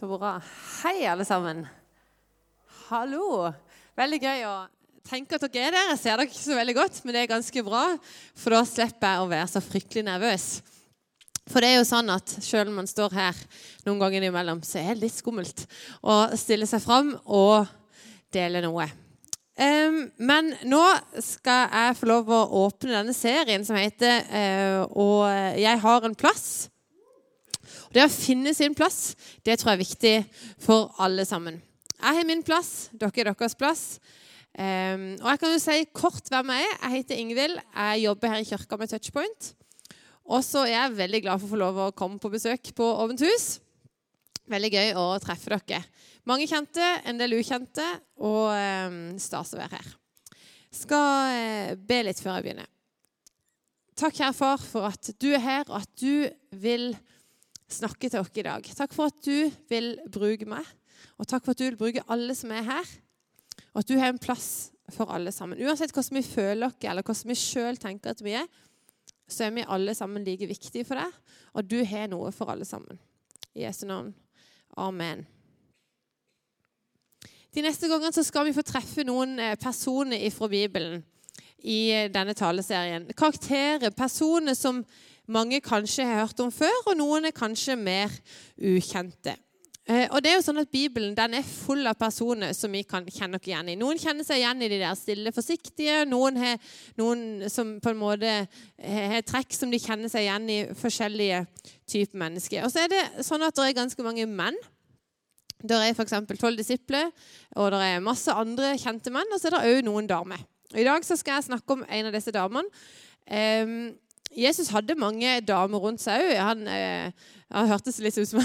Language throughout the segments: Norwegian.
Så bra. Hei, alle sammen. Hallo. Veldig gøy å tenke at dere er der. Jeg ser dere ikke så veldig godt, men det er ganske bra, for da slipper jeg å være så fryktelig nervøs. For det er jo sånn at selv om man står her noen ganger imellom, så er det litt skummelt å stille seg fram og dele noe. Men nå skal jeg få lov å åpne denne serien som heter uh, 'Og jeg har en plass'. Og det å finne sin plass det tror jeg er viktig for alle sammen. Jeg har min plass, dere har deres plass. Um, og jeg kan jo si kort hvem jeg er. Jeg heter Ingvild. Jeg jobber her i kirka med Touchpoint. Og så er jeg veldig glad for å få lov å komme på besøk på Åpent hus. Veldig gøy å treffe dere. Mange kjente, en del ukjente, og um, stas å være her. Skal uh, be litt før jeg begynner. Takk, kjære far, for at du er her, og at du vil snakke til oss i dag. Takk for at du vil bruke meg, og takk for at du vil bruke alle som er her. Og at du har en plass for alle sammen. Uansett hvordan vi føler oss, eller hvordan vi sjøl tenker at vi er, så er vi alle sammen like viktige for deg, og du har noe for alle sammen. I Jesu navn. Amen. De neste gangene så skal vi få treffe noen eh, personer fra Bibelen i denne taleserien. Karakterer, personer som mange kanskje har hørt om før, og noen er kanskje mer ukjente. Eh, og det er jo sånn at Bibelen den er full av personer som vi kan kjenne oss igjen i. Noen kjenner seg igjen i de der stille, forsiktige. Noen har noen som på en måte har trekk som de kjenner seg igjen i forskjellige typer mennesker. Og så er det sånn at det er ganske mange menn. Det er f.eks. tolv disipler, og det er masse andre kjente menn. Og så er det òg noen damer. I dag så skal jeg snakke om en av disse damene. Um, Jesus hadde mange damer rundt seg òg. Han, eh, han hørtes litt ut som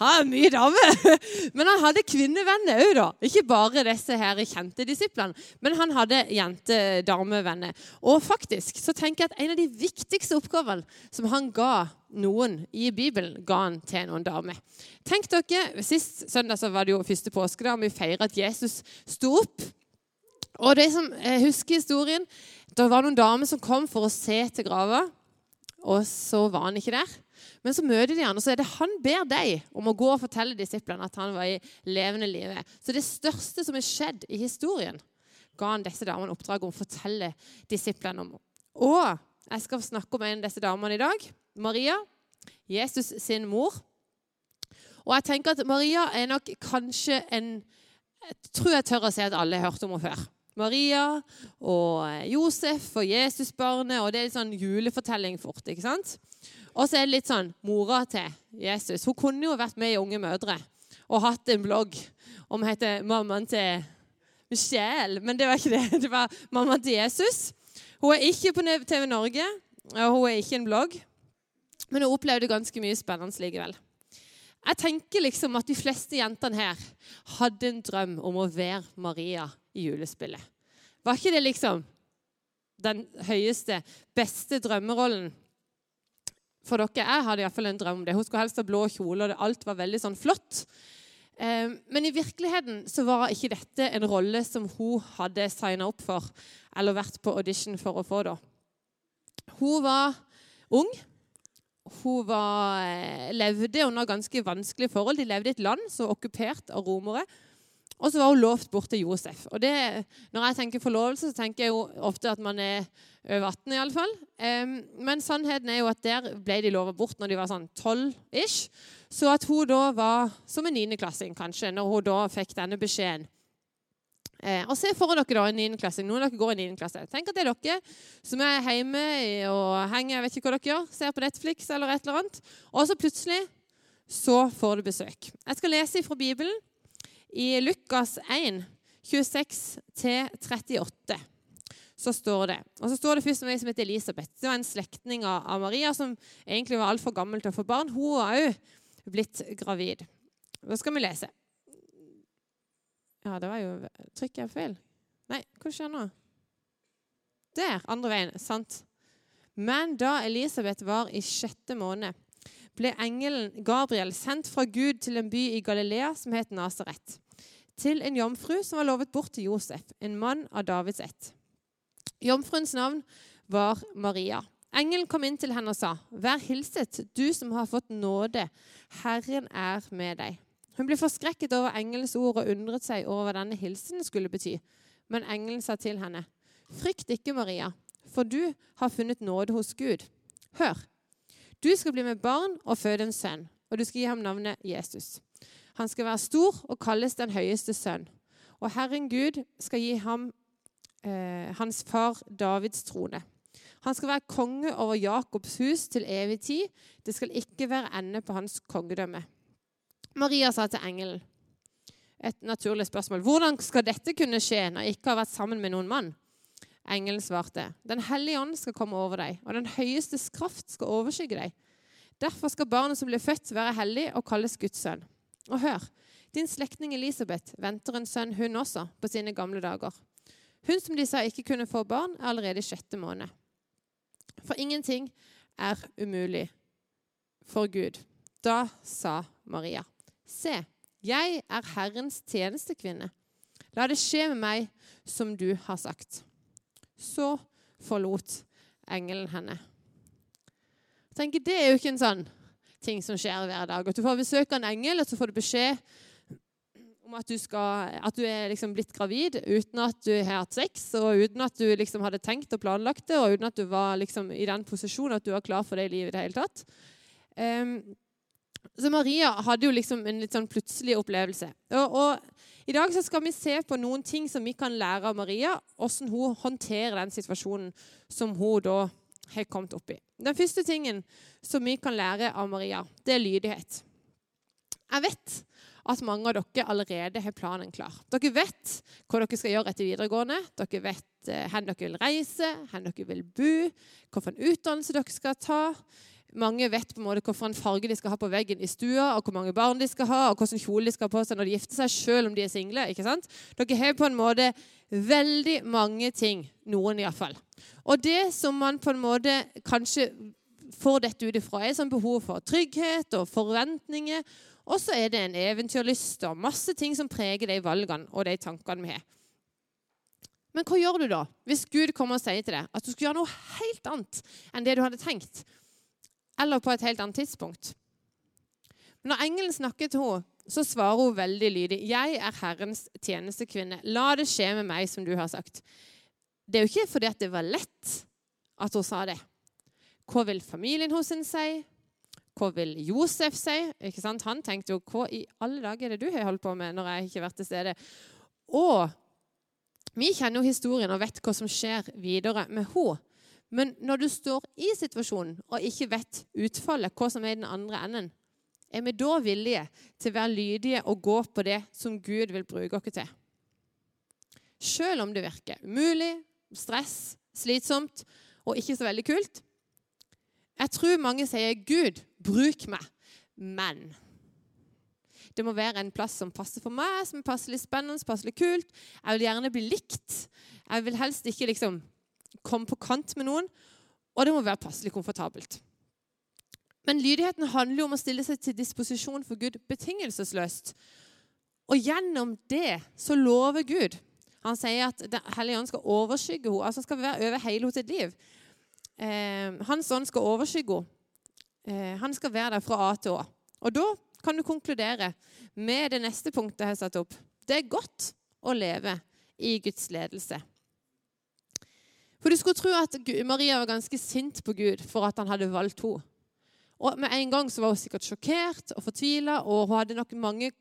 han er mye damer. Men han hadde kvinnevenner òg, da. Ikke bare disse her kjente disiplene, men han hadde jente-damevenner. Og faktisk så tenker jeg at en av de viktigste oppgavene som han ga noen i Bibelen, ga han til noen damer. Tenk dere, Sist søndag så var det jo første påske, da vi feirer at Jesus sto opp. Og de som husker historien, det var noen damer som kom for å se til grava og så var han ikke der. Men så møter de han, og så er det han ber deg om å gå og fortelle disiplene at han var i levende live. Så det største som er skjedd i historien, ga han disse damene oppdraget om å fortelle disiplene om. Og jeg skal snakke om en av disse damene i dag. Maria, Jesus sin mor. Og jeg tenker at Maria er nok kanskje en Jeg tror jeg tør å si at alle har hørt om henne før. Maria og Josef og Jesusbarnet. Og det er litt sånn julefortelling fort. ikke sant? Og så er det litt sånn mora til Jesus. Hun kunne jo vært med i Unge mødre og hatt en blogg om heter mammaen til Michelle. Men det var ikke det. Det var mammaen til Jesus. Hun er ikke på TV Norge, og hun er ikke en blogg. Men hun opplevde ganske mye spennende likevel. Jeg tenker liksom at de fleste jentene her hadde en drøm om å være Maria i julespillet. Var ikke det liksom den høyeste, beste drømmerollen for dere? Jeg hadde iallfall en drøm om det. Hun skulle helst ha blå kjole, og alt var veldig sånn flott. Eh, men i virkeligheten så var ikke dette en rolle som hun hadde signa opp for eller vært på audition for å få. da. Hun var ung. Hun var, eh, levde under ganske vanskelige forhold. De levde i et land som var okkupert av romere. Og så var hun lovt bort til Josef. Og det, Når jeg tenker forlovelse, så tenker jeg jo ofte at man er over 18 iallfall. Um, men sannheten er jo at der ble de lova bort når de var sånn 12-ish. Så at hun da var som en niendeklassing, kanskje, når hun da fikk denne beskjeden. Eh, og Se for dere da en niendeklassing. Noen av dere går i niendeklasse. Tenk at det er dere som er hjemme og henger jeg vet ikke hva dere gjør, ser på Netflix eller et eller annet. Og så plutselig så får du besøk. Jeg skal lese fra Bibelen i Lukas 1, 26-38 så står det. Og så står det først om ei som heter Elisabeth. Det var en slektning av Maria som egentlig var altfor gammel til å få barn. Hun var òg blitt gravid. Da skal vi lese. Ja, det var jo Trykker jeg feil? Nei, hva skjer nå? Der. Andre veien. Sant. Men da Elisabeth var i sjette måned, ble engelen Gabriel sendt fra Gud til en by i Galilea som het Nasaret, til en jomfru som var lovet bort til Josef, en mann av Davids ett. Jomfruens navn var Maria. Engelen kom inn til henne og sa, 'Vær hilset, du som har fått nåde. Herren er med deg.' Hun ble forskrekket over engelens ord og undret seg over hva denne hilsenen skulle bety. Men engelen sa til henne, 'Frykt ikke, Maria, for du har funnet nåde hos Gud.' Hør, du skal bli med barn og føde en sønn, og du skal gi ham navnet Jesus. Han skal være stor og kalles den høyeste sønn. Og Herren Gud skal gi ham eh, hans far Davids trone. Han skal være konge over Jakobs hus til evig tid. Det skal ikke være ende på hans kongedømme. Maria sa til engelen et naturlig spørsmål. Hvordan skal dette kunne skje når jeg ikke har vært sammen med noen mann? Engelen svarte, Den hellige ånd skal komme over deg, og den høyestes kraft skal overskygge deg. Derfor skal barnet som blir født, være hellig og kalles Guds sønn. Og hør, din slektning Elisabeth venter en sønn, hun også, på sine gamle dager. Hun som de sa ikke kunne få barn, er allerede i sjette måned. For ingenting er umulig for Gud. Da sa Maria, se, jeg er Herrens tjenestekvinne. La det skje med meg som du har sagt. Så forlot engelen henne. Jeg Det er jo ikke en sånn ting som skjer hver dag. At du får besøk av en engel, og så får du beskjed om at du, skal, at du er liksom blitt gravid uten at du har hatt sex, og uten at du liksom hadde tenkt og planlagt det, og uten at du var liksom i den posisjonen at du var klar for det livet i det hele tatt. Um, så Maria hadde jo liksom en litt sånn plutselig opplevelse. Og, og, I dag så skal vi se på noen ting som vi kan lære av Maria, hvordan hun håndterer den situasjonen som hun da har kommet opp i. Den første tingen som vi kan lære av Maria, det er lydighet. Jeg vet at mange av dere allerede har planen klar. Dere vet hva dere skal gjøre etter videregående. Dere vet eh, hvor dere vil reise, hvor dere vil bo, hvilken utdannelse dere skal ta. Mange vet på en måte hvilken farge de skal ha på veggen i stua, og hvor mange barn de skal ha, og hvilken kjole de skal ha på seg når de gifter seg, selv om de er single. ikke sant? Dere har på en måte veldig mange ting. Noen iallfall. Og det som man på en måte kanskje får dette ut ifra, er sånn behov for trygghet og forventninger og så er det en eventyrlyst og masse ting som preger de valgene og de tankene vi har. Men hva gjør du da hvis Gud kommer og sier til deg at du skal gjøre noe helt annet enn det du hadde tenkt? Eller på et helt annet tidspunkt? Når engelen snakker til henne, så svarer hun veldig lydig. 'Jeg er Herrens tjenestekvinne. La det skje med meg som du har sagt.' Det er jo ikke fordi det var lett at hun sa det. Hva vil familien hos henne si? Hva vil Josef si? Ikke sant? Han tenkte jo hva i alle dager er det du har holdt på med når jeg ikke har vært til stede? Og vi kjenner jo historien og vet hva som skjer videre med henne. Men når du står i situasjonen og ikke vet utfallet, hva som er i den andre enden, er vi da villige til å være lydige og gå på det som Gud vil bruke oss til? Selv om det virker umulig, stress, slitsomt og ikke så veldig kult. Jeg tror mange sier 'Gud, Bruk meg. Men det må være en plass som passer for meg, som er passelig spennende, passelig kult. Jeg vil gjerne bli likt. Jeg vil helst ikke liksom komme på kant med noen. Og det må være passelig komfortabelt. Men lydigheten handler jo om å stille seg til disposisjon for Gud betingelsesløst. Og gjennom det så lover Gud. Han sier at Den hellige ånd skal overskygge henne. altså skal være over hele hennes liv. Eh, hans ånd skal overskygge henne. Eh, han skal være der fra A til Å. Og da kan du konkludere med det neste punktet jeg har satt opp. Det er godt å leve i Guds ledelse. For du skulle tro at Maria var ganske sint på Gud for at han hadde valgt henne. Og Med en gang så var hun sikkert sjokkert og fortvila, og hun hadde nok mange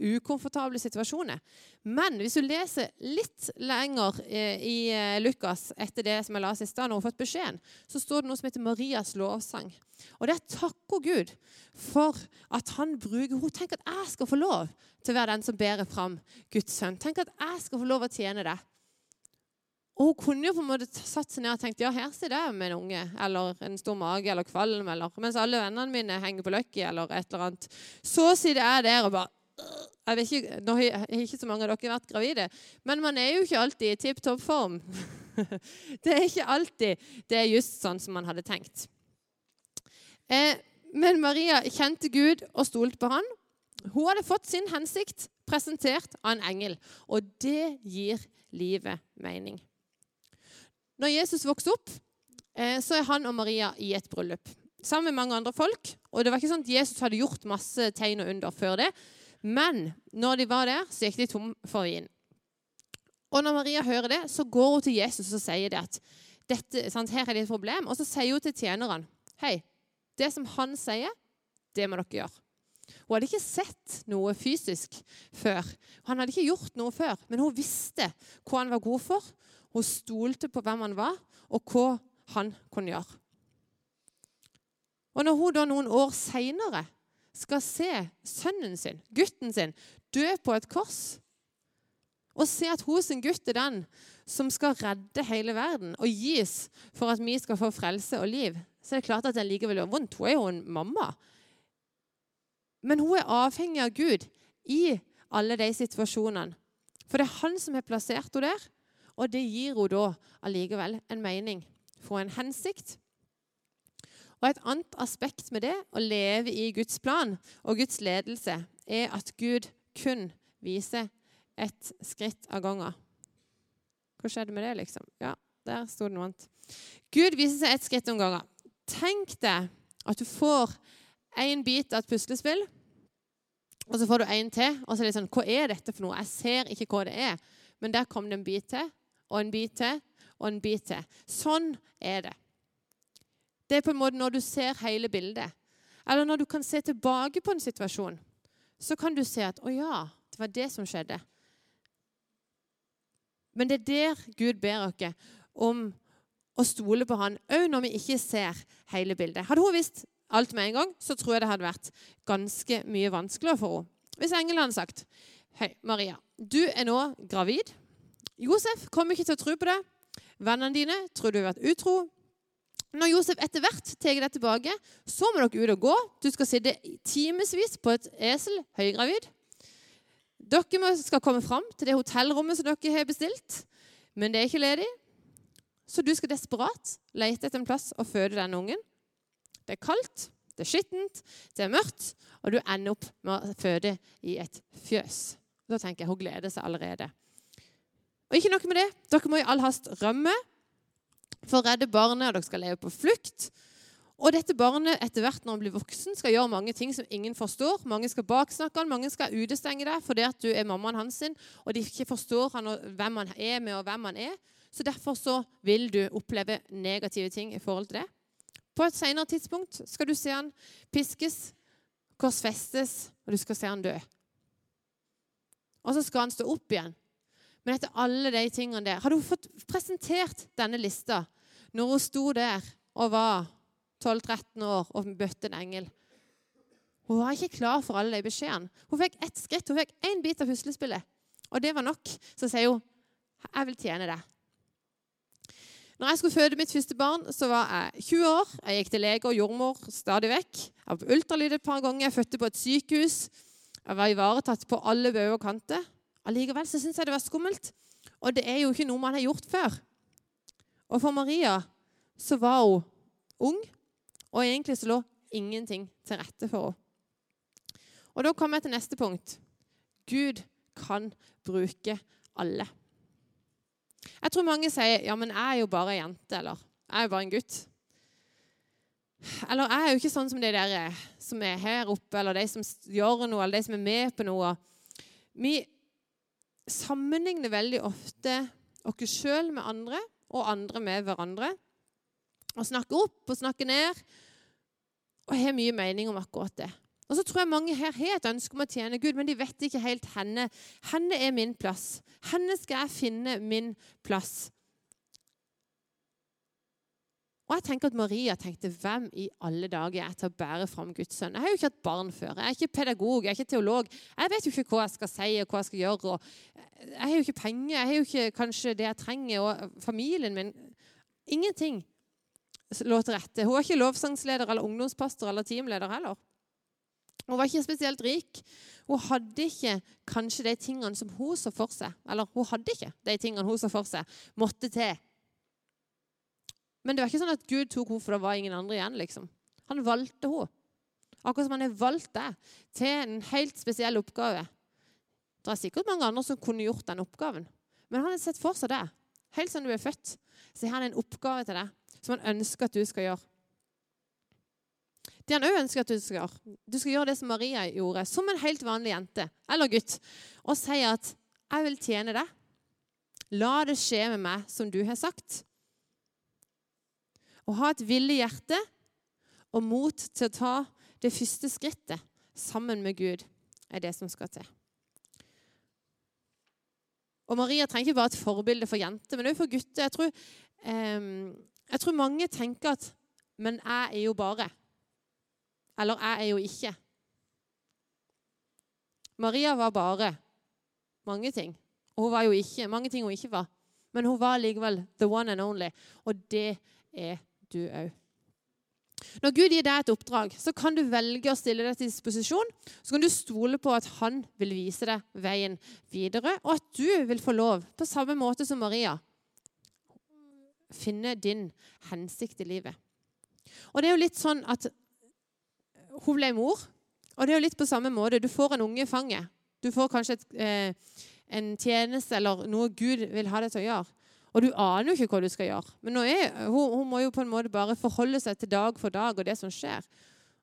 ukomfortable situasjoner. Men hvis du leser litt lenger eh, i eh, Lukas etter det som jeg la sist, når hun har fått beskjeden, så står det noe som heter Marias lovsang. Og det takker Gud for at han bruker henne. tenker at jeg skal få lov til å være den som bærer fram Guds sønn. Tenk at jeg skal få lov å tjene det. Og hun kunne jo på en måte satt seg ned og tenkt ja, her sitter jeg med en unge eller en stor mage eller kvalm, eller mens alle vennene mine henger på Lucky eller et eller annet. Så sitter jeg der og bare jeg vet ikke, Nå har ikke så mange av dere vært gravide, men man er jo ikke alltid i tipp topp form. det er ikke alltid det er just sånn som man hadde tenkt. Eh, men Maria kjente Gud og stolte på han. Hun hadde fått sin hensikt presentert av en engel, og det gir livet mening. Når Jesus vokste opp, eh, så er han og Maria i et bryllup sammen med mange andre folk. Og det var ikke sånn at Jesus hadde gjort masse tegn og under før det. Men når de var der, så gikk de tom for vin. Og når Maria hører det, så går hun til Jesus og sier det at dette, sant, her er det et problem. Og så sier hun til tjenerne Hei, det som han sier, det må dere gjøre. Hun hadde ikke sett noe fysisk før. Han hadde ikke gjort noe før, men hun visste hva han var god for. Hun stolte på hvem han var, og hva han kunne gjøre. Og når hun da noen år seinere skal se sønnen sin, gutten sin, dø på et kors, og se at hun sin gutt er den som skal redde hele verden og gis for at vi skal få frelse og liv, så er det klart at det likevel gjør vondt. Hun er jo en mamma. Men hun er avhengig av Gud i alle de situasjonene. For det er han som har plassert henne der, og det gir henne da allikevel en mening. Få en hensikt. Og Et annet aspekt med det, å leve i Guds plan og Guds ledelse, er at Gud kun viser et skritt av gangen. Hva skjedde med det, liksom? Ja, der sto det noe annet. Gud viser seg ett skritt om gangen. Tenk deg at du får én bit av et puslespill, og så får du en til. Og så er det sånn Hva er dette for noe? Jeg ser ikke hva det er. Men der kom det en bit til, og en bit til, og en bit til. Sånn er det. Det er på en måte når du ser hele bildet. Eller når du kan se tilbake på en situasjon, så kan du se at 'Å ja, det var det som skjedde'. Men det er der Gud ber oss om å stole på Han, òg når vi ikke ser hele bildet. Hadde hun visst alt med en gang, så tror jeg det hadde vært ganske mye vanskeligere for henne. Hvis engelen hadde sagt Hei, Maria, du er nå gravid. Josef kommer ikke til å tro på det. Vennene dine tror du har vært utro. Når Josef etter hvert tar deg tilbake, så må dere ut og gå. Du skal sitte timevis på et esel, høygravid. Dere skal komme fram til det hotellrommet som dere har bestilt, men det er ikke ledig. Så du skal desperat lete etter en plass å føde denne ungen. Det er kaldt, det er skittent, det er mørkt, og du ender opp med å føde i et fjøs. Da tenker jeg hun gleder seg allerede. Og ikke noe med det. Dere må i all hast rømme for å redde barnet, og dere skal leve på flukt. Og dette barnet etter hvert når han blir voksen, skal gjøre mange ting som ingen forstår. Mange skal baksnakke han, mange skal utestenge deg fordi at du er mammaen hans, sin, og de ikke forstår han hvem han er med, og hvem han er. Så Derfor så vil du oppleve negative ting i forhold til det. På et senere tidspunkt skal du se han piskes, korsfestes, og du skal se han dø. Og så skal han stå opp igjen. Men etter alle de tingene der Hadde hun fått presentert denne lista når hun sto der og var 12-13 år og møtte en engel. Hun var ikke klar for alle de beskjedene. Hun fikk ett skritt, hun fikk én bit av puslespillet. Og det var nok. Så sier hun, 'Jeg vil tjene deg'. Når jeg skulle føde mitt første barn, så var jeg 20 år. Jeg gikk til lege og jordmor stadig vekk. Jeg var på ultralyd et par ganger. Jeg fødte på et sykehus. Jeg var ivaretatt på alle bauger og kanter. Allikevel så syns jeg det var skummelt. Og det er jo ikke noe man har gjort før. Og for Maria så var hun ung, og egentlig så lå ingenting til rette for henne. Og Da kommer jeg til neste punkt. Gud kan bruke alle. Jeg tror mange sier ja, men jeg er jo bare ei jente, eller jeg er jo bare en gutt. Eller jeg er jo ikke sånn som de der eh, som er her oppe, eller de som gjør noe, eller de som er med på noe. Vi sammenligner veldig ofte oss sjøl med andre, og andre med hverandre. Og snakker opp og snakker ned og har mye mening om akkurat det. Og så tror jeg mange her har et ønske om å tjene Gud, men de vet ikke helt henne. Henne er min plass. Henne skal jeg finne min plass. Og jeg tenker at Maria tenkte hvem i alle dager er til å bære fram Guds sønn? Jeg har jo ikke hatt barn før. Jeg er ikke pedagog, jeg er ikke teolog. Jeg vet jo ikke hva jeg skal si og hva jeg skal gjøre. jeg har jo ikke penger, jeg har jo ikke kanskje det jeg trenger. Og familien min Ingenting lå til rette. Hun var ikke lovsangsleder eller ungdomspastor eller teamleder heller. Hun var ikke spesielt rik. Hun hadde ikke kanskje de tingene som hun så for seg. Eller hun hadde ikke de tingene hun så for seg måtte til. Men det var ikke sånn at Gud tok henne, for det var ingen andre igjen. liksom. Han valgte henne. Akkurat som han har valgt deg til en helt spesiell oppgave. Det er sikkert mange andre som kunne gjort den oppgaven. Men han har sett for seg det. Helt siden du er født, så har han en oppgave til deg som han ønsker at du skal gjøre. Det han òg ønsker at du skal gjøre, du skal gjøre det som Maria gjorde, som en helt vanlig jente eller gutt, og si at 'Jeg vil tjene deg'. La det skje med meg som du har sagt. Å ha et villig hjerte og mot til å ta det første skrittet sammen med Gud er det som skal til. Og Maria trenger ikke bare et forbilde for jenter, men også for gutter. Jeg tror, eh, jeg tror mange tenker at Men jeg er jo bare. Eller jeg er jo ikke. Maria var bare mange ting. Og hun var jo ikke mange ting hun ikke var. Men hun var likevel the one and only. Og det er du òg. Når Gud gir deg et oppdrag, så kan du velge å stille deg til disposisjon. Så kan du stole på at han vil vise deg veien videre, og at du vil få lov, på samme måte som Maria, finne din hensikt i livet. Og det er jo litt sånn at hun ble mor, og det er jo litt på samme måte. Du får en unge i fanget. Du får kanskje et, eh, en tjeneste eller noe Gud vil ha deg til å gjøre. Og du aner jo ikke hva du skal gjøre. Men er, hun, hun, må jo på en måte bare forholde seg til dag for dag og det som skjer.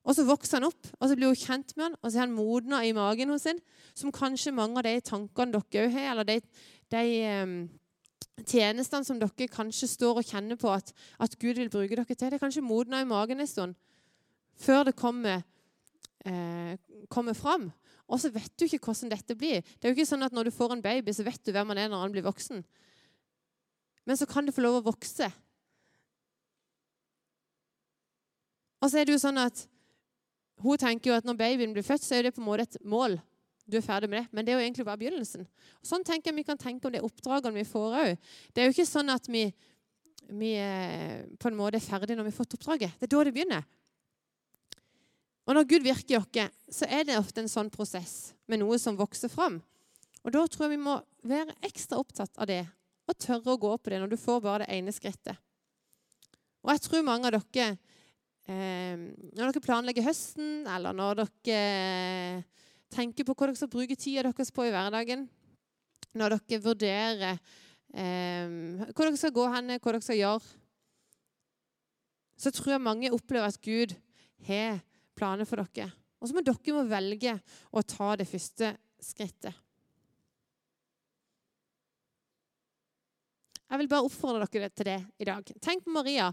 Og så vokser han opp, og så blir hun kjent med han, og så er han modna i magen hos sin, som kanskje mange av de tankene dere òg har, eller de, de um, tjenestene som dere kanskje står og kjenner på at, at, Gud vil bruke dere til. Det er kanskje modna i magen en stund før det kommer, eh, kommer fram. Og så vet du ikke hvordan dette blir. Det er jo ikke sånn at Når du får en baby, så vet du hvem han er når han blir voksen. Men så kan det få lov å vokse. Og så er det jo sånn at Hun tenker jo at når babyen blir født, så er det på en måte et mål. Du er ferdig med det. Men det er jo egentlig bare begynnelsen. Og sånn tenker jeg vi kan tenke om de oppdragene vi får òg. Det er jo ikke sånn at vi, vi på en måte er ferdige når vi har fått oppdraget. Det er da det begynner. Og når Gud virker i oss, så er det ofte en sånn prosess med noe som vokser fram. Og da tror jeg vi må være ekstra opptatt av det og tørre å gå på det når du får bare det ene skrittet. Og jeg tror mange av dere eh, Når dere planlegger høsten, eller når dere eh, tenker på hva dere skal bruke tida deres på i hverdagen, når dere vurderer eh, hvor dere skal gå hen, hva dere skal gjøre, så tror jeg mange opplever at Gud har planer for dere. Og så må dere velge å ta det første skrittet. Jeg vil bare oppfordre dere til det i dag. Tenk på Maria,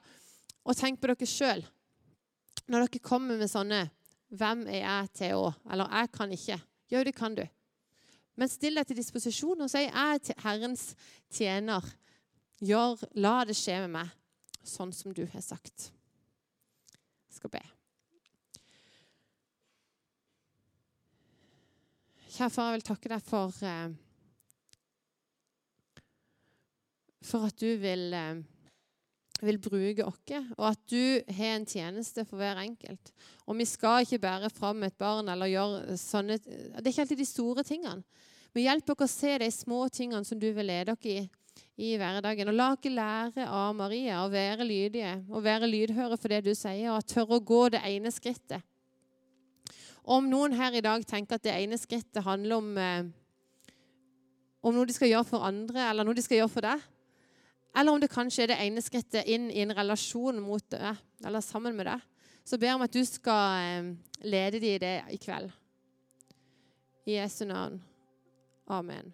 og tenk på dere sjøl. Når dere kommer med sånne 'Hvem er jeg til å?' eller 'Jeg kan ikke'. Jo, det kan du. Men still deg til disposisjon og si 'Jeg er Herrens tjener'. Gjør, la det skje med meg, sånn som du har sagt. Jeg skal be. Kjære far, jeg vil takke deg for eh, for at du vil, eh, vil bruke oss, og at du har en tjeneste for hver enkelt. Og vi skal ikke bære fram et barn eller gjøre sånne Det er ikke alltid de store tingene. Men hjelp oss å se de små tingene som du vil lede oss i i hverdagen. Og la oss lære av Maria å være lydige og være lydhøre for det du sier, og tørre å gå det ene skrittet. Om noen her i dag tenker at det ene skrittet handler om, eh, om noe de skal gjøre for andre, eller noe de skal gjøre for deg, eller om det kanskje er det ene skrittet inn i en relasjon mot deg, eller sammen med deg. Så ber jeg om at du skal eh, lede dem i det i kveld. I Jesu navn. Amen.